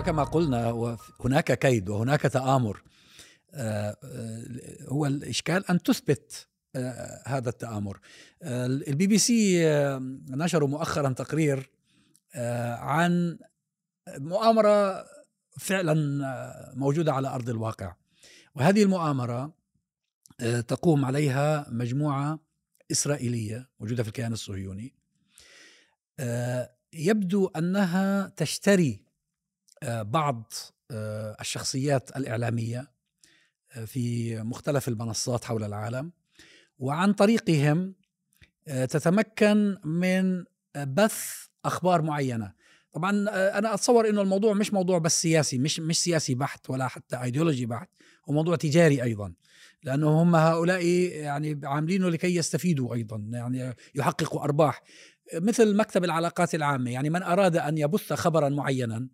كما قلنا هناك كيد وهناك تآمر. آه، آه، هو الإشكال أن تثبت آه، هذا التآمر. البي بي سي نشروا مؤخرا تقرير عن مؤامرة فعلا موجودة على أرض الواقع. وهذه المؤامرة تقوم عليها مجموعة إسرائيلية موجودة في الكيان الصهيوني. يبدو أنها تشتري بعض الشخصيات الإعلامية في مختلف المنصات حول العالم وعن طريقهم آه، تتمكن من بث أخبار معينة. طبعا آه، أنا أتصور إنه الموضوع مش موضوع بس سياسي مش مش سياسي بحت ولا حتى ايديولوجي بحت هو موضوع تجاري أيضا. لأنه هم هؤلاء يعني عاملينه لكي يستفيدوا أيضا يعني يحققوا أرباح. مثل مكتب العلاقات العامة يعني من أراد أن يبث خبرا معينا آه،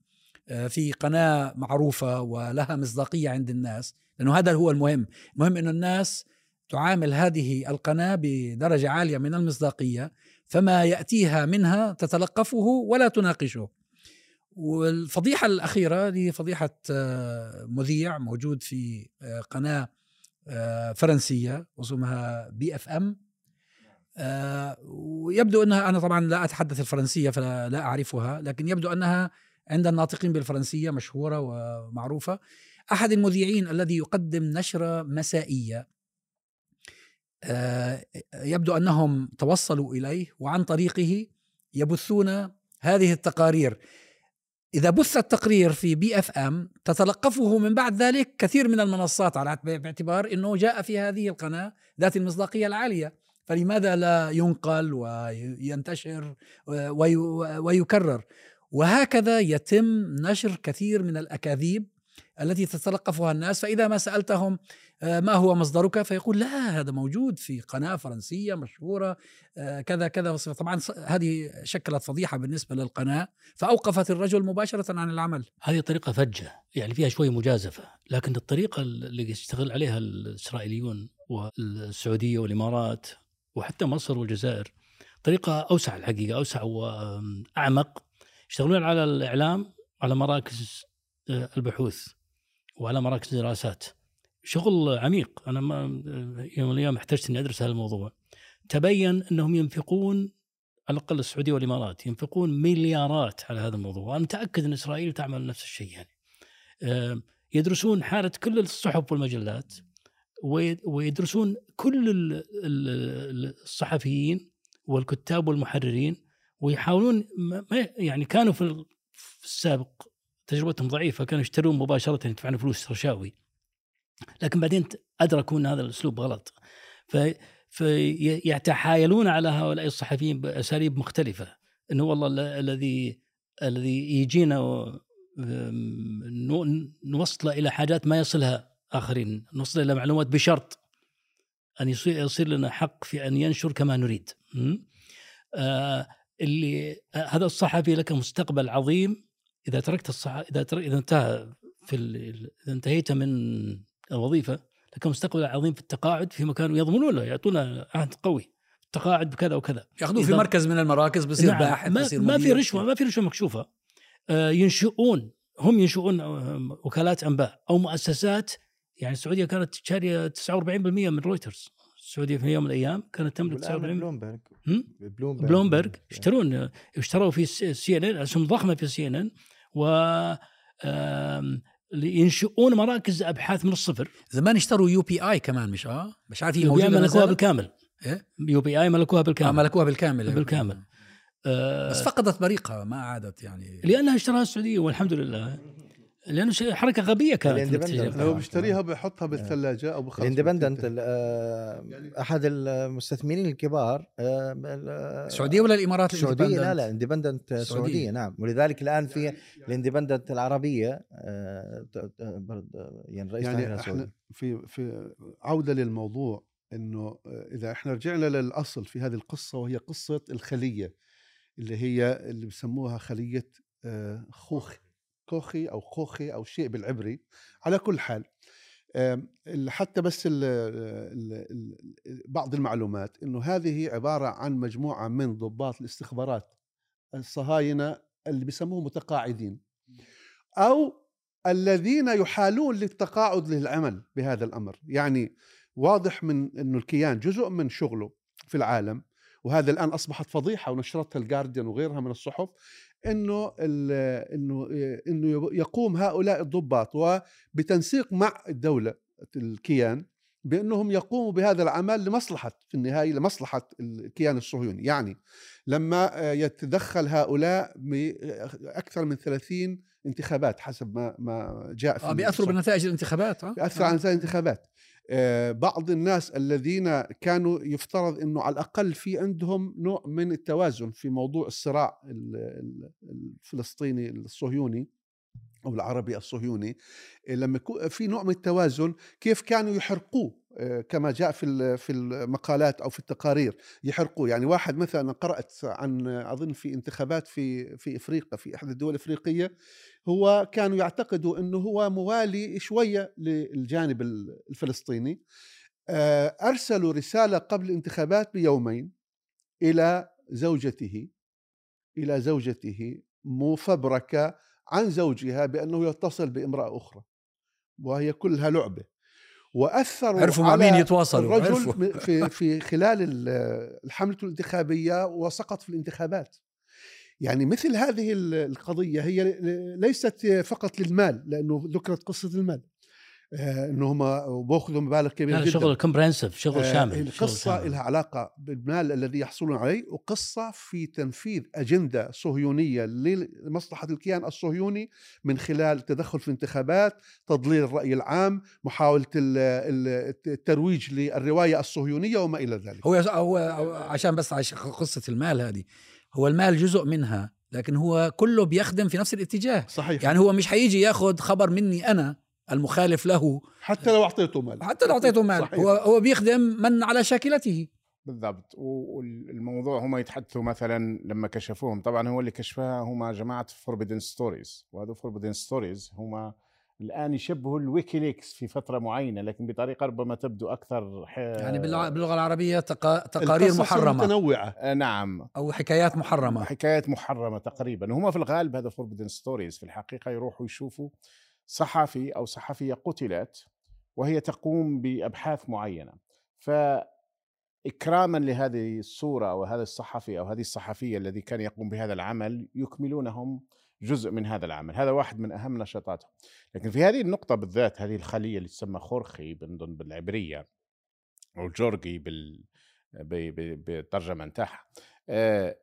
في قناة معروفة ولها مصداقية عند الناس لأنه هذا هو المهم. المهم إنه الناس تعامل هذه القناة بدرجة عالية من المصداقية فما يأتيها منها تتلقفه ولا تناقشه. والفضيحة الأخيرة دي فضيحة آه، مذيع موجود في آه، قناة فرنسية اسمها بي إف إم. ويبدو أنها أنا طبعا لا أتحدث الفرنسية فلا أعرفها لكن يبدو أنها عند الناطقين بالفرنسية مشهورة ومعروفة. أحد المذيعين الذي يقدم نشرة مسائية آه، يبدو أنهم توصلوا إليه وعن طريقه يبثون هذه التقارير. إذا بث التقرير في BFM تتلقفه من بعد ذلك كثير من المنصات على باعتبار أنه جاء في هذه القناة ذات المصداقية العالية. فلماذا لا ينقل وينتشر ويكرر؟ وهكذا يتم نشر كثير من الأكاذيب التي تتلقفها الناس. فإذا ما سألتهم آه، ما هو مصدرك؟ فيقول لا هذا موجود في قناة فرنسية مشهورة آه، كذا كذا. طبعا هذه شكلت فضيحة بالنسبة للقناة. فأوقفت الرجل مباشرة عن العمل. هذه طريقة فجة يعني فيها شوي مجازفة. لكن الطريقة اللي يشتغل عليها الإسرائيليون والسعودية والإمارات وحتى مصر والجزائر طريقة أوسع الحقيقة أوسع وأعمق. يشتغلون على الإعلام على مراكز آه، البحوث وعلى مراكز الدراسات. شغل عميق. أنا ما يوم من الأيام احتجت إني أدرس هذا الموضوع. تبين أنهم ينفقون على الأقل السعودية والإمارات ينفقون مليارات على هذا الموضوع. وأنا متأكد إن إسرائيل تعمل نفس الشيء يعني. آه، يدرسون حالة كل الصحف والمجلات ويدرسون كل الصحفيين والكتاب والمحررين ويحاولون ما يعني كانوا في السابق تجربتهم ضعيفة كانوا يشترون مباشرة يدفعون فلوس رشاوي. لكن بعدين أدركوا أن هذا الأسلوب غلط. فيتحايلون على هؤلاء الصحفيين بأساليب مختلفة. إنه والله الذي الذي يجينا نوصله إلى حاجات ما يصلها آخرين. نوصل إلى معلومات بشرط أن يصير لنا حق في أن ينشر كما نريد. آه اللي هذا الصحفي لك مستقبل عظيم. إذا تركت الصح إذا ترك إذا انتهى في ال... إذا انتهيت من الوظيفة لك مستقبل عظيم في التقاعد في مكان يضمنون له يعطونه عهد قوي. التقاعد بكذا وكذا. ياخذوه في مركز من المراكز بصير نعم باحث ما, بصير ما في رشوة ما في رشوة مكشوفة. آه ينشئون هم ينشئون آه، وكالات أنباء أو مؤسسات. يعني السعودية كانت شارية 49% من رويترز السعودية في يوم من الأيام كانت تملك 49 بلومبرج بلومبرج بلومبرج اشترون اشتروا في سي إن إن اسهم ضخمه في سي إن إن و ينشئون مراكز أبحاث من الصفر. زمان اشتروا UPI كمان مش آه؟ مش عارف هي موجودة ملكوها بالكامل. إيه؟ UPI ملكوها بالكامل. آه ملكوها بالكامل. بالكامل. آه بس فقدت بريقها ما عادت يعني. لأنها اشتراها السعودية والحمد لله. لأنه حركة غبية كانت لو بيشتريها بيحطها بالثلاجة أو بخلص الإندبندنت آه، أحد المستثمرين الكبار آه، السعوديه ولا الإمارات السعوديه لا لا إندبندنت السعوديه نعم. ولذلك الآن في الإندبندنت العربية آه، يعني رئيس يعني إحنا في في عودة للموضوع إنه إذا إحنا رجعنا للأصل في هذه القصة وهي قصة الخلية اللي هي اللي بسموها خلية خوخ. كوخي أو خوخي أو شيء بالعبري على كل حال حتى بس ال ال بعض المعلومات إنه هذه عبارة عن مجموعة من ضباط الاستخبارات الصهاينة اللي بيسموهم متقاعدين أو الذين يحالون للتقاعد للعمل بهذا الأمر. يعني واضح من إنه الكيان جزء من شغله في العالم وهذا الآن أصبحت فضيحة ونشرتها الجارديان وغيرها من الصحف إنه إنه إنه يقوم هؤلاء الضباط وبتنسيق مع الدولة الكيان بأنهم يقوموا بهذا العمل لمصلحة في النهاية لمصلحة الكيان الصهيوني، يعني لما يتدخل هؤلاء باكثر من 30 انتخابات حسب ما ما جاء في آه بيأثروا بنتائج الانتخابات آه بيأثروا على نتائج الانتخابات. آه بعض الناس الذين كانوا يفترض إنه على الأقل في عندهم نوع من التوازن في موضوع الصراع الفلسطيني الصهيوني أو العربي الصهيوني. لما يكون في نوع من التوازن كيف كانوا يحرقوه؟ آه، كما جاء في في المقالات أو في التقارير يحرقوه. يعني واحد مثلا قرأت عن أظن في انتخابات في في إفريقيا في احدى الدول الإفريقية هو كانوا يعتقدوا إنه هو موالي شوية للجانب الفلسطيني. آه، أرسلوا رسالة قبل الانتخابات بيومين إلى زوجته إلى زوجته مفبركة عن زوجها بأنه يتصل بامرأة أخرى وهي كلها لعبة. وأثروا عرفوا مع مين يتواصلوا الرجل في في خلال الحملة الانتخابية وسقط في الانتخابات. يعني مثل هذه القضية هي ليست فقط للمال لأنه ذكرت قصة المال. آه، إنه هم باخذوا مبالغ كبيرة جدا. شغل كومبرينسيف شغل آه، شامل القصة لها علاقة بالمال الذي يحصلون عليه وقصة في تنفيذ أجندة صهيونية لمصلحة الكيان الصهيوني من خلال التدخل في الانتخابات تضليل الرأي العام محاولة الترويج للرواية الصهيونية وما إلى ذلك. هو هو عشان بس عشان قصة المال هذه هو المال جزء منها لكن هو كله بيخدم في نفس الاتجاه. صحيح. يعني هو مش حيجي ياخذ خبر مني أنا المخالف له. حتى لو أعطيته مال. حتى لو أعطيته مال. صحيح. هو هو بيخدم من على شاكلته. بالضبط. والموضوع هم يتحدثوا مثلا لما كشفوهم. طبعا هو اللي كشفها هم جماعة Forbidden Stories وهذا Forbidden Stories هم الآن يشبهوا الويكيليكس في فترة معينة لكن بطريقة ربما تبدو أكثر ح... يعني باللغة العربية تقارير محرمة. ممنوعة آه نعم. أو حكايات محرمة. حكايات محرمة تقريبا. وهم في الغالب هذا Forbidden Stories في الحقيقة يروحوا يشوفوا صحفي أو صحفية قتلت وهي تقوم بأبحاث معينة. ف اكراما لهذه الصورة أو هذا الصحفي أو هذه الصحفية الذي كان يقوم بهذا العمل يكملونهم جزء من هذا العمل. هذا واحد من أهم نشاطاتهم لكن في هذه النقطة بالذات هذه الخلية اللي تسمى خورخي بالعبرية أو جورجي بال بالترجمه نتاعها آه،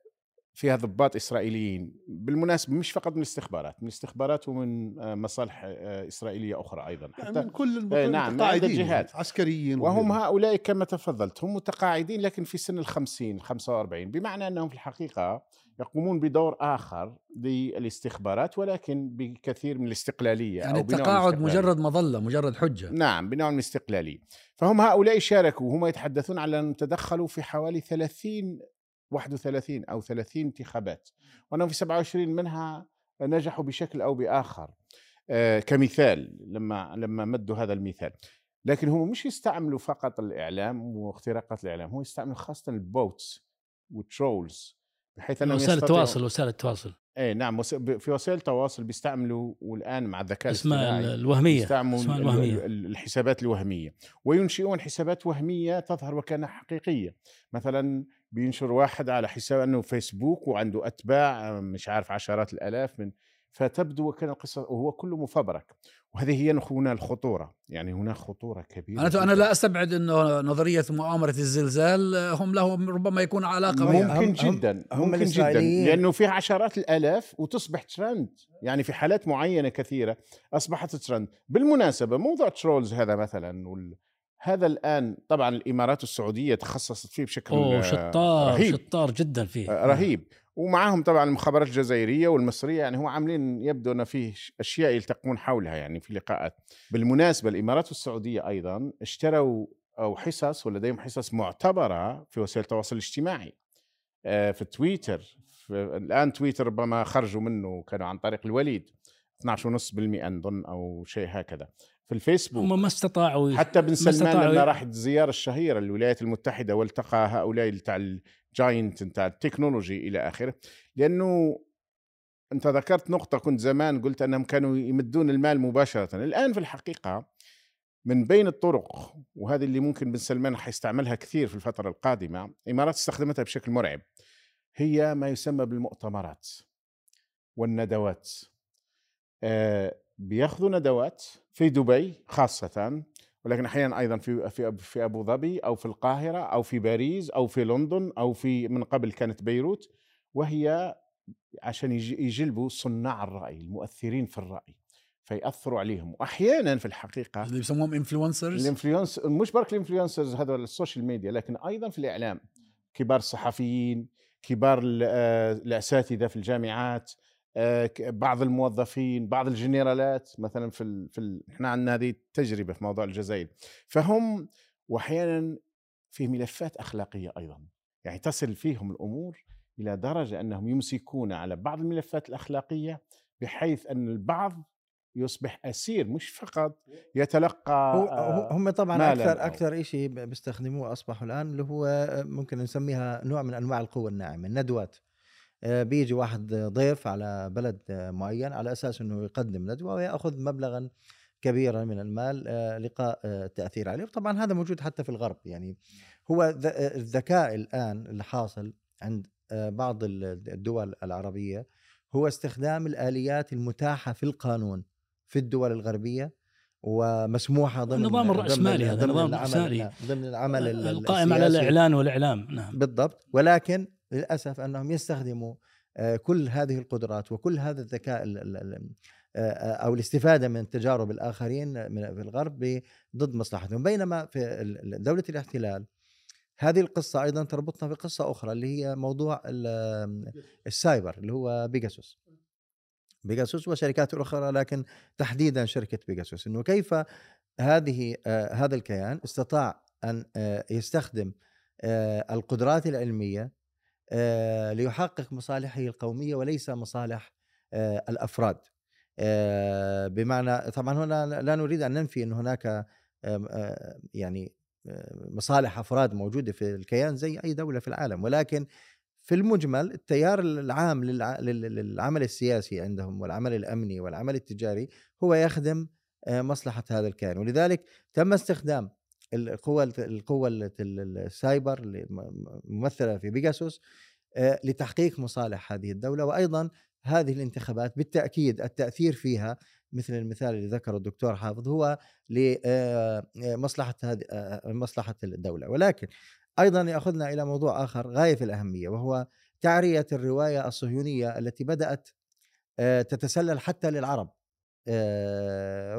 فيها ضباط إسرائيليين بالمناسبة مش فقط من الاستخبارات من الاستخبارات ومن آه، مصالح آه، إسرائيلية أخرى أيضا. يعني حتى من كل آه، نعم جهات. عسكريين وهم وغيره. هؤلاء كما تفضلت هم متقاعدين لكن في سن الخمسين 45 بمعنى أنهم في الحقيقة يقومون بدور آخر للاستخبارات ولكن بكثير من الاستقلالية يعني أو التقاعد مجرد مظلة مجرد حجة. نعم بنوع من الاستقلالية. فهم هؤلاء شاركوا هم يتحدثون على انهم تدخلوا في حوالي 30 31 أو 30 انتخابات وانهم في 27 منها نجحوا بشكل أو بآخر. آه، كمثال لما لما مدوا هذا المثال. لكن هم مش يستعملوا فقط الإعلام واختراقات الإعلام هم يستعملوا خاصه البوتس والترولز بحيث أنهم وسائل التواصل وسائل التواصل. اي نعم في وسائل التواصل بيستعملوا والآن مع الذكاء أسماء الوهمية بيستعملوا الوهمية. الحسابات الوهمية وينشئون حسابات وهمية تظهر وكأنها حقيقية مثلا بينشر واحد على حساب أنه فيسبوك وعنده أتباع مش عارف عشرات الآلاف من فتبدو وكان القصة وهو كله مفبرك. وهذه هي هنا الخطورة. يعني هناك خطورة كبيرة أنا أنا لا أستبعد إنه نظرية مؤامرة الزلزال هم لهم ربما يكون علاقة ممكن هم جدا هم ممكن جدا. لأنه فيها عشرات الآلاف وتصبح ترند. يعني في حالات معينة كثيرة أصبحت ترند. بالمناسبة موضوع trolls هذا مثلا وال هذا الآن طبعا الإمارات السعودية تخصصت فيه بشكل أوه شطار رهيب. شطار جدا فيه. آه، رهيب. ومعهم طبعا المخابرات الجزائرية والمصرية يعني هم عاملين يبدو أن فيه أشياء يلتقون حولها يعني في لقاءات. بالمناسبة الإمارات السعوديه أيضا اشتروا أو حصص ولديهم حصص معتبرة في وسائل التواصل الاجتماعي. آه، في تويتر في الآن تويتر ربما خرجوا منه كانوا عن طريق الوليد. 12.5% نظن أو شيء هكذا. في الفيسبوك. هم ما استطاعوا حتى بن سلمان لما راح الزيارة الشهيرة للولايات المتحدة والتقى هؤلاء بتاع ال giant بتاع ال technology إلى آخره لأنه أنت ذكرت نقطة كنت زمان قلت أنهم كانوا يمدون المال مباشرة. الآن في الحقيقة من بين الطرق وهذه اللي ممكن بن سلمان حيستعملها كثير في الفترة القادمة الامارات استخدمتها بشكل مرعب هي ما يسمى بالمؤتمرات والندوات. آه بياخذوا ندوات في دبي خاصة ولكن أحيانا أيضا في في في أبو ظبي أو في القاهرة أو في باريس أو في لندن أو في من قبل كانت بيروت وهي عشان يجلبوا صناع الرأي المؤثرين في الرأي فيأثروا عليهم. واحيانا في الحقيقة اللي بيسموهم influencers ال influence مش برك ال influencers هذول ال social media لكن أيضا في الإعلام. كبار الصحفيين كبار آه، الأساتذة في الجامعات بعض الموظفين بعض الجنرالات مثلا في ال... في ال... إحنا عندنا هذه التجربة في موضوع الجزائر. فهم واحيانا في ملفات أخلاقية أيضا. يعني تصل فيهم الأمور إلى درجة أنهم يمسكون على بعض الملفات الأخلاقية بحيث أن البعض يصبح أسير مش فقط يتلقى هم طبعا أكثر أكثر شيء بيستخدموه أصبحوا الآن اللي هو ممكن نسميها نوع من أنواع القوة الناعمة الندوات. آه، بيجي واحد ضيف على بلد معين على أساس إنه يقدم ندوة ويأخذ مبلغا كبيرا من المال آه، لقاء التاثير آه، عليه. طبعا هذا موجود حتى في الغرب. يعني هو الذكاء الآن اللي حاصل عند بعض الدول العربية هو استخدام الآليات المتاحة في القانون في الدول الغربية ومسموحة ضمن النظام الرأسمالي هذا النظام الرأسمالي. ضمن العمل القائم على الإعلان والإعلام. نعم. بالضبط. ولكن للأسف أنهم يستخدموا آه، كل هذه القدرات وكل هذا الذكاء آه، آه، أو الاستفادة من تجارب الآخرين في الغرب ضد مصلحتهم. بينما في دولة الاحتلال هذه القصة أيضا تربطنا بقصة أخرى اللي هي موضوع السايبر اللي هو بيجاسوس بيجاسوس وشركات أخرى لكن تحديدا شركة بيجاسوس إنه كيف هذه هذا الكيان استطاع أن يستخدم القدرات العلمية آه، ليحقق مصالحه القومية وليس مصالح آه، الأفراد. آه، بمعنى طبعا هنا لا نريد أن ننفي إن هناك يعني مصالح أفراد موجودة في الكيان زي أي دولة في العالم. ولكن في المجمل التيار العام للعمل السياسي عندهم والعمل الأمني والعمل التجاري هو يخدم مصلحة هذا الكيان. ولذلك تم استخدام القوة القوة السايبر الممثلة في بيجاسوس لتحقيق مصالح هذه الدولة وأيضا هذه الانتخابات بالتأكيد التأثير فيها مثل المثال اللي ذكره الدكتور حافظ هو لمصلحة هذه مصلحة الدولة. ولكن أيضا يأخذنا إلى موضوع آخر غاية في الأهمية وهو تعرية الرواية الصهيونية التي بدأت تتسلل حتى للعرب.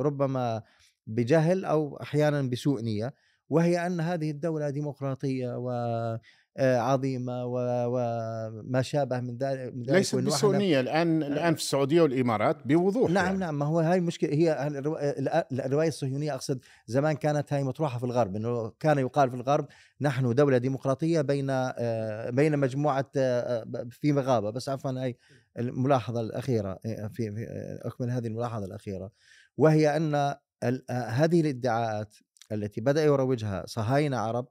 ربما بجهل أو أحيانا بسوء نية وهي أن هذه الدولة ديمقراطية وعظيمه وما شابه من ذلك ليست بسوء نية الآن الآن في السعودية والإمارات بوضوح نعم يعني. نعم ما هو هاي المشكلة هي الرواية الصهيونية أقصد زمان كانت هاي مطروحة في الغرب إنه كان يقال في الغرب نحن دولة ديمقراطية بين بين مجموعة في مغابة بس عفوا هاي الملاحظة الأخيرة في أكمل هذه الملاحظة الأخيرة وهي أن هذه الادعاءات التي بدأ يروجها صهاينة عرب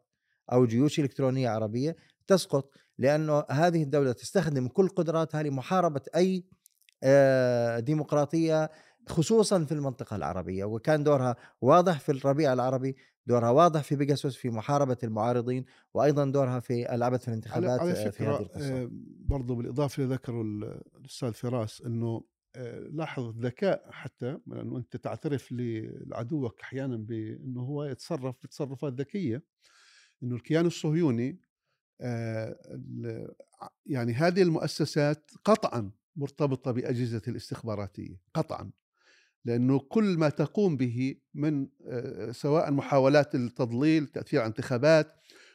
أو جيوش إلكترونية عربية تسقط لأنه هذه الدولة تستخدم كل قدراتها لمحاربة أي ديمقراطية خصوصا في المنطقة العربية. وكان دورها واضح في الربيع العربي دورها واضح في بيجاسوس في محاربة المعارضين وأيضا دورها في العبث في الانتخابات على فكرة في هذه القصة. برضو بالإضافة لذكروا الأستاذ فراس أنه لاحظ الذكاء حتى لأنه أنت تعترف لعدوك أحيانا بأنه هو يتصرف بتصرفات ذكية إنه الكيان الصهيوني يعني هذه المؤسسات قطعا مرتبطة بأجهزة الاستخباراتية قطعا لأنه كل ما تقوم به من سواء محاولات التضليل تأثير على انتخابات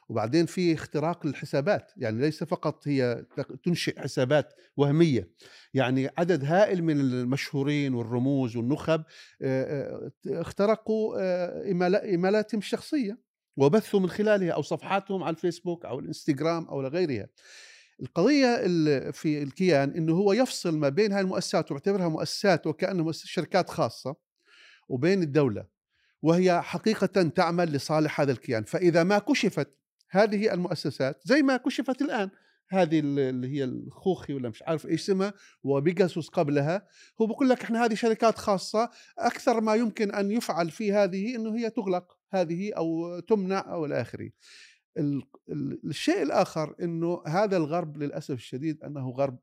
وبعدين في اختراق للحسابات يعني ليس فقط هي تنشئ حسابات وهمية. يعني عدد هائل من المشهورين والرموز والنخب اخترقوا إيميلاتهم الشخصية وبثوا من خلالها أو صفحاتهم على الفيسبوك أو الإنستغرام أو غيرها. القضية في الكيان أنه هو يفصل ما بين هاي المؤسسات ويعتبرها مؤسسات وكأنها شركات خاصة وبين الدولة وهي حقيقة تعمل لصالح هذا الكيان. فإذا ما كشفت هذه المؤسسات زي ما كشفت الآن. هذه اللي هي الخوخي ولا مش عارف إيش اسمها وبيجاسوس قبلها. هو بقول لك إحنا هذه شركات خاصة أكثر ما يمكن أن يفعل في هذه إنه هي تغلق هذه أو تمنع أو إلى آخره. الشيء الآخر إنه هذا الغرب للأسف الشديد أنه غرب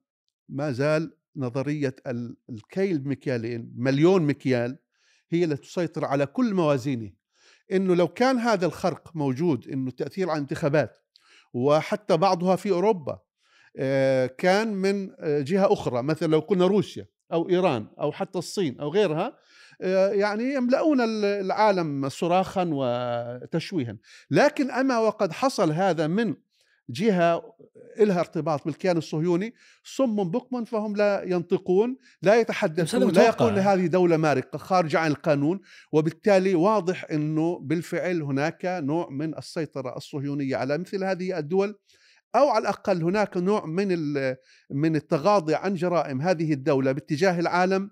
ما زال نظرية الكيل بمكيالين مليون مكيال هي اللي تسيطر على كل موازينه. إنه لو كان هذا الخرق موجود إنه التأثير على الانتخابات وحتى بعضها في أوروبا آه، كان من آه، جهة أخرى مثلا لو كنا روسيا أو إيران أو حتى الصين أو غيرها آه، يعني يملؤون العالم صراخا وتشويها. لكن أما وقد حصل هذا من جهة لها ارتباط بالكيان الصهيوني صم بكم فهم لا ينطقون لا يتحدثون لا يقولون هذه دولة مارقة خارجه عن القانون وبالتالي واضح إنه بالفعل هناك نوع من السيطرة الصهيونية. على مثل هذه الدول أو على الأقل هناك نوع من من التغاضي عن جرائم هذه الدولة باتجاه العالم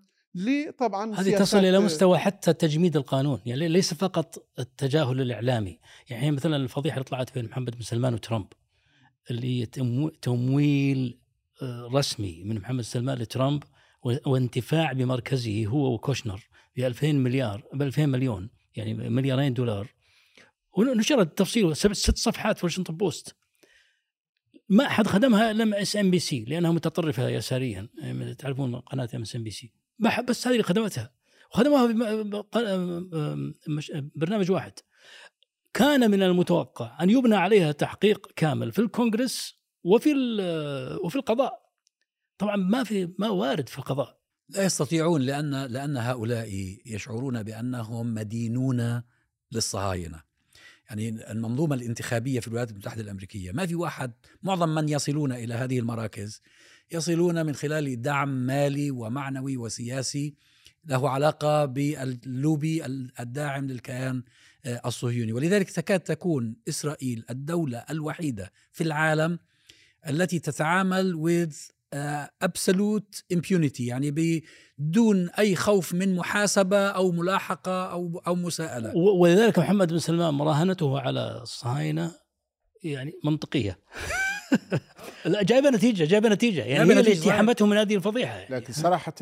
طبعا هذه تصل إلى مستوى حتى تجميد القانون يعني ليس فقط التجاهل الإعلامي. يعني مثلا الفضيحة اللي طلعت بين محمد بن سلمان وترامب. اللي هي تمويل آه، رسمي من محمد سلمان لترامب وانتفاع بمركزه هو وكوشنر ب 2000 مليار ب 2000 مليون يعني مليارين دولار. ونشرت التفصيل ست صفحات في واشنطن بوست. ما أحد خدمها لم إس ام بي سي لأنها متطرفة يساريا. يعني تعرفون قناه ام إس ام بي سي. بس هذه اللي خدمتها. وخدموها برنامج واحد. كان من المتوقع أن يبنى عليها تحقيق كامل في الكونغرس وفي وفي القضاء. طبعا ما في ما وارد في القضاء. لا يستطيعون لأن لأن هؤلاء يشعرون بأنهم مدينون للصهاينة. يعني المنظومة الانتخابية في الولايات المتحدة الأمريكية ما في واحد معظم من يصلون إلى هذه المراكز يصلون من خلال دعم مالي ومعنوي وسياسي له علاقة باللوبي الداعم للكيان آه، الصهيوني. ولذلك تكاد تكون إسرائيل الدولة الوحيدة في العالم التي تتعامل with uh, absolute impunity يعني بدون أي خوف من محاسبة أو ملاحقة أو أو مساءلة. ولذلك محمد بن سلمان مراهنته على الصهاينه يعني منطقية. لا جايبة نتيجة جايبة نتيجة. يعني هي اللي حمتهم من هذه الفضيحة. لكن صراحة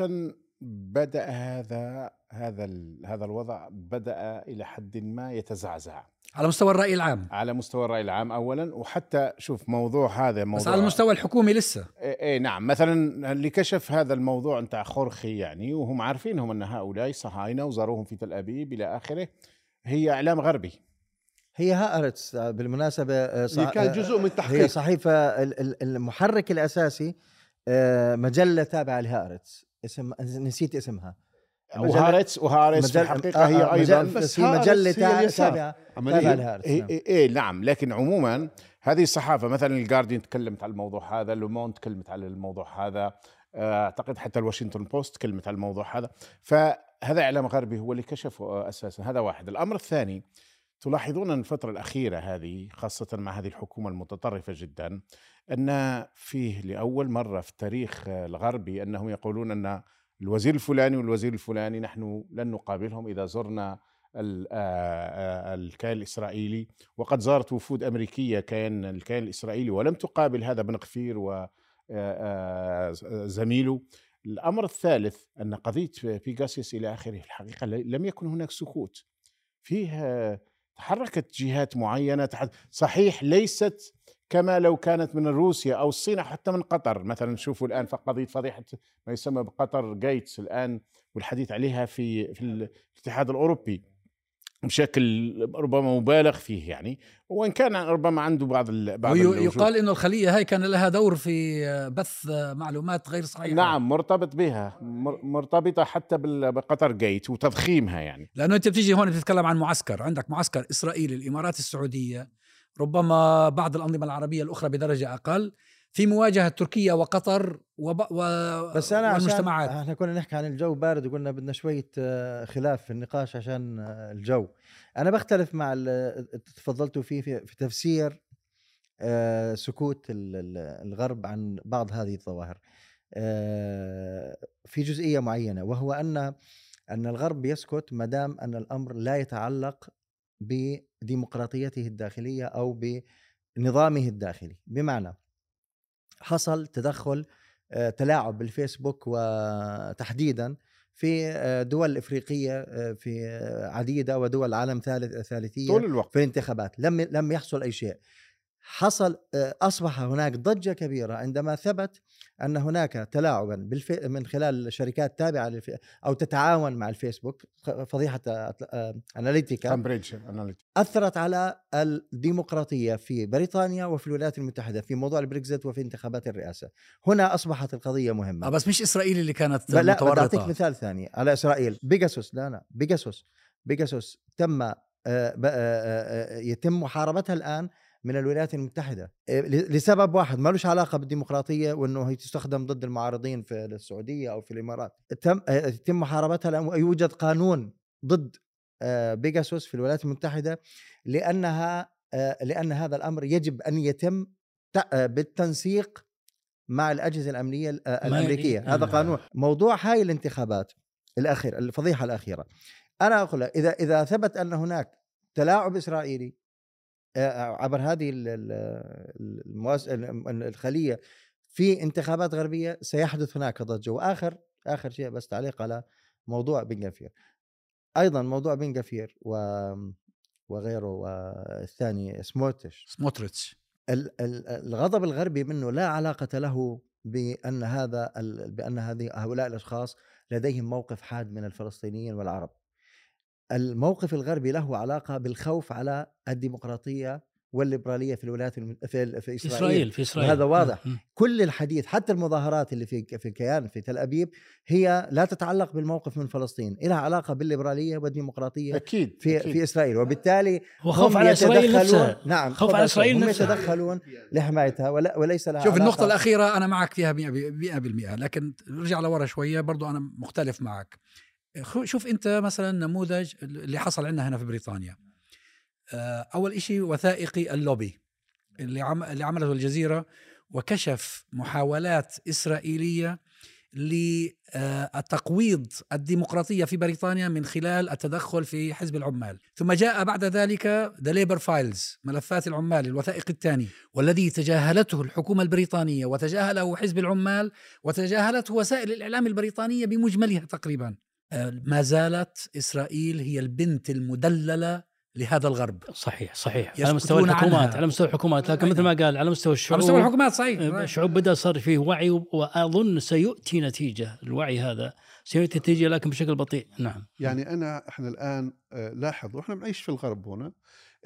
بدأ هذا هذا هذا الوضع بدأ إلى حد ما يتزعزع. على مستوى الرأي العام. على مستوى الرأي العام اولا وحتى شوف موضوع هذا موضوع بس على المستوى الحكومي لسه. اي إيه نعم. مثلا اللي كشف هذا الموضوع نتاع خورخي يعني وهم عارفينهم أن هؤلاء صهاينة وزاروهم في تل أبيب إلى آخره هي إعلام غربي. هي هآرتس بالمناسبة آه، صح... هي كان جزء من التحقيق. هي صحيفة المحرك الأساسي آه، مجلة تابعة لهآرتس اسم نسيت اسمها. وهآرتس وهآرتس في الحقيقة هي آه، أيضا بس في مجلة تابعة تابعة لهآرتس. إيه, نعم. إيه, إيه نعم لكن عموما هذه الصحافة مثلا الجارديان تكلمت على الموضوع هذا لومون تكلمت على الموضوع هذا أعتقد حتى الواشنطن بوست تكلمت على الموضوع هذا. فهذا إعلام غربي هو اللي كشفه أساسا. هذا واحد. الأمر الثاني تلاحظون الفترة الأخيرة هذه خاصة مع هذه الحكومة المتطرفة جدا أن فيه لأول مرة في التاريخ الغربي أنهم يقولون أن الوزير الفلاني والوزير الفلاني نحن لن نقابلهم إذا زرنا الكيان الإسرائيلي. وقد زارت وفود أمريكية كان الكيان الإسرائيلي ولم تقابل هذا بن غفير وزميله الأمر الثالث أن قضية بيغاسيس إلى آخره الحقيقة لم يكن هناك سكوت. فيه تحركت جهات معينة صحيح ليست كما لو كانت من روسيا أو الصين أو حتى من قطر. مثلا شوفوا الآن قضية فضيحة ما يسمى بقطر جيتس الآن والحديث عليها في في الاتحاد الأوروبي. بشكل ربما مبالغ فيه يعني وإن كان ربما عنده بعض بعض يقال إنه الخلية هاي كان لها دور في بث معلومات غير صحيحة. نعم مرتبط بها مرتبطة حتى بقطر جيت وتضخيمها يعني. لأنه أنت بتيجي هون بتتكلم عن معسكر عندك معسكر إسرائيل الإمارات السعودية ربما بعض الأنظمة العربية الأخرى بدرجة أقل. في مواجهة تركيا وقطر وب... و... بس أنا والمجتمعات. عشان إحنا كنا نحكي عن الجو بارد وقلنا بدنا شوية آه، خلاف في النقاش عشان آه، الجو. أنا بختلف مع تفضلتوا فيه في, في تفسير آه، سكوت الغرب عن بعض هذه الظواهر. في جزئية معينة وهو أن أن الغرب يسكت ما دام أن الأمر لا يتعلق بديمقراطيته الداخلية أو بنظامه الداخلي. بمعنى حصل تدخل آه، تلاعب بالفيسبوك وتحديدا في آه، دول إفريقية آه، في عديدة ودول عالم ثالث ثالثية طول الوقت. في الانتخابات لم لم يحصل أي شيء. حصل أصبح هناك ضجة كبيرة عندما ثبت أن هناك تلاعبا. من خلال شركات تابعة. أو تتعاون مع الفيسبوك فضيحة Analytica Cambridge أثرت على الديمقراطية في بريطانيا وفي الولايات المتحدة في موضوع البريكزيت وفي انتخابات الرئاسة هنا أصبحت القضية مهمة آه بس مش اسرائيل اللي كانت لا بدي أعطيك مثال ثاني على إسرائيل بيجاسوس لا لا بيجاسوس بيجاسوس تم آه، آه، يتم محاربتها الآن من الولايات المتحدة. لسبب واحد ما لهش علاقة بالديمقراطية وإنه هي تستخدم ضد المعارضين في السعودية أو في الإمارات. تم يتم محاربتها لأنه يوجد قانون ضد بيجاسوس في الولايات المتحدة لأنها لأن هذا الأمر يجب أن يتم بالتنسيق مع الأجهزة الأمنية الأمريكية. هذا قانون. موضوع هاي الانتخابات الأخير الفضيحة الأخيرة. أنا أقول إذا إذا ثبت أن هناك تلاعب إسرائيلي عبر هذه المؤس... الخلية في انتخابات غربية سيحدث هناك ضجه واخر آخر شيء بس تعليق على موضوع بن غفير أيضا موضوع بن غفير و... وغيره والثاني سموتش سموتريتش الغضب الغربي منه لا علاقة له بأن هذا بأن هذه هؤلاء الأشخاص لديهم موقف حاد من الفلسطينيين والعرب. الموقف الغربي له علاقة بالخوف على الديمقراطية والليبرالية في الولايات الم... في في إسرائيل, إسرائيل في إسرائيل. وهذا واضح. م. كل الحديث حتى المظاهرات اللي في في الكيان في تل أبيب هي لا تتعلق بالموقف من فلسطين. لها علاقة بالليبرالية والديمقراطية أكيد في أكيد. في إسرائيل. وبالتالي هو خوف على إسرائيل نفسها نعم خوف على إسرائيل هم نفسها يتدخلون لحمايتها ولا وليس لها شوف النقطة الأخيرة أنا معك فيها 100% لكن رجع لورا شوية برضو أنا مختلف معك. شوف انت مثلا نموذج اللي حصل عندنا هنا في بريطانيا آه، أول شيء وثائقي اللوبي اللي اللي عملته الجزيرة وكشف محاولات إسرائيلية لتقويض الديمقراطية في بريطانيا من خلال التدخل في حزب العمال، ثم جاء بعد ذلك The Labour Files ملفات العمال الوثائق الثاني والذي تجاهلته الحكومة البريطانية وتجاهله حزب العمال وتجاهلته وسائل الإعلام البريطانية بمجملها تقريبا. ما زالت إسرائيل هي البنت المدللة لهذا الغرب. صحيح صحيح. على مستوى الحكومات عنها. على مستوى الحكومات. لكن مثل ما قال على مستوى الشعوب على مستوى الحكومات صحيح. الشعوب بدأ صار فيه وعي وأظن سيؤتي نتيجة الوعي هذا. سيؤتي نتيجة لكن بشكل بطيء. نعم. يعني أنا إحنا الآن آه، لاحظ وإحنا بنعيش في الغرب هنا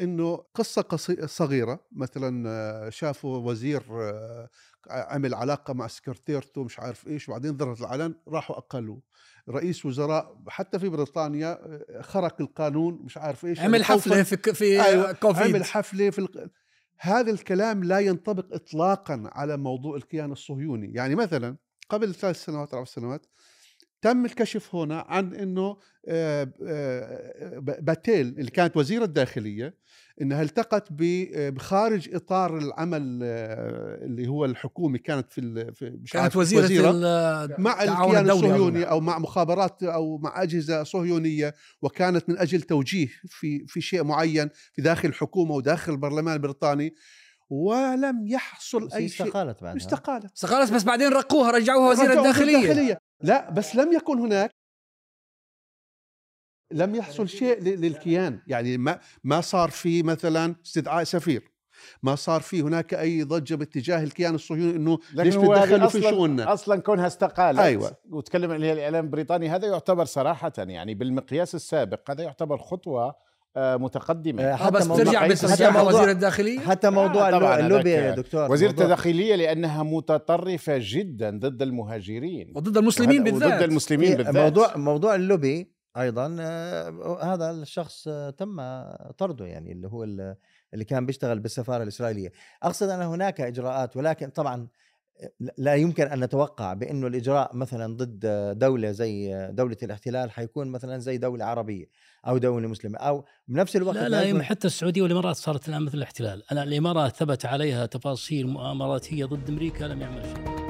إنه قصة قصي صغيرة مثلا آه، شافوا وزير آه، عمل علاقة مع سكرتيرته مش عارف إيش وبعدين ظهرت العلن راحوا أقلوه. رئيس وزراء حتى في بريطانيا خرق القانون مش عارف إيش عمل حفلة في في أيوة كوفيد. عمل حفلة في الق... هذا الكلام لا ينطبق اطلاقا على موضوع الكيان الصهيوني. يعني مثلا قبل ثلاث سنوات أربع سنوات تم الكشف هنا عن إنه آه، آه، باتيل اللي كانت وزيرة الداخلية انها التقت بخارج إطار العمل آه، اللي هو الحكومي كانت في مش كانت وزيرة, وزيرة مع الكيان الصهيوني أو مع مخابرات أو مع أجهزة صهيونية وكانت من أجل توجيه في في شيء معين في داخل الحكومة وداخل البرلمان البريطاني ولم يحصل أي شيء. استقالت بعدها. استقالت. استقالت بس بعدين رقوها رجعوها وزيرة الداخلية. الداخلية. لا بس لم يكن هناك. لم يحصل شيء للكيان. يعني ما ما صار في مثلا استدعاء سفير. ما صار في هناك أي ضجة باتجاه الكيان الصهيوني إنه ليش تدخلوا في شؤوننا؟ أصلا كونها استقالت أيوه. وتكلم اللي هي الإعلام البريطاني هذا يعتبر صراحة يعني بالمقياس السابق هذا يعتبر خطوة متقدمة. آه، حتى بس ترجع حتى وزير الداخلية؟ حتى موضوع آه اللوبي يا دكتور وزير التداخليه لأنها متطرفة جدا ضد المهاجرين. وضد المسلمين بالذات وضد المسلمين بالذات. موضوع موضوع اللوبي أيضا آه هذا الشخص آه تم طرده يعني اللي هو اللي كان بيشتغل بالسفارة الإسرائيلية. أقصد أن هناك إجراءات ولكن طبعا لا يمكن أن نتوقع بانه الإجراء مثلا ضد دولة زي دولة الاحتلال حيكون مثلا زي دولة عربية أو دولة مسلمة أو بنفس الوقت لا لا, لا حتى السعودية والإمارات صارت الآن مثل الاحتلال، أنا الإمارات ثبت عليها تفاصيل مؤامراتية ضد أمريكا لم يعمل شيء.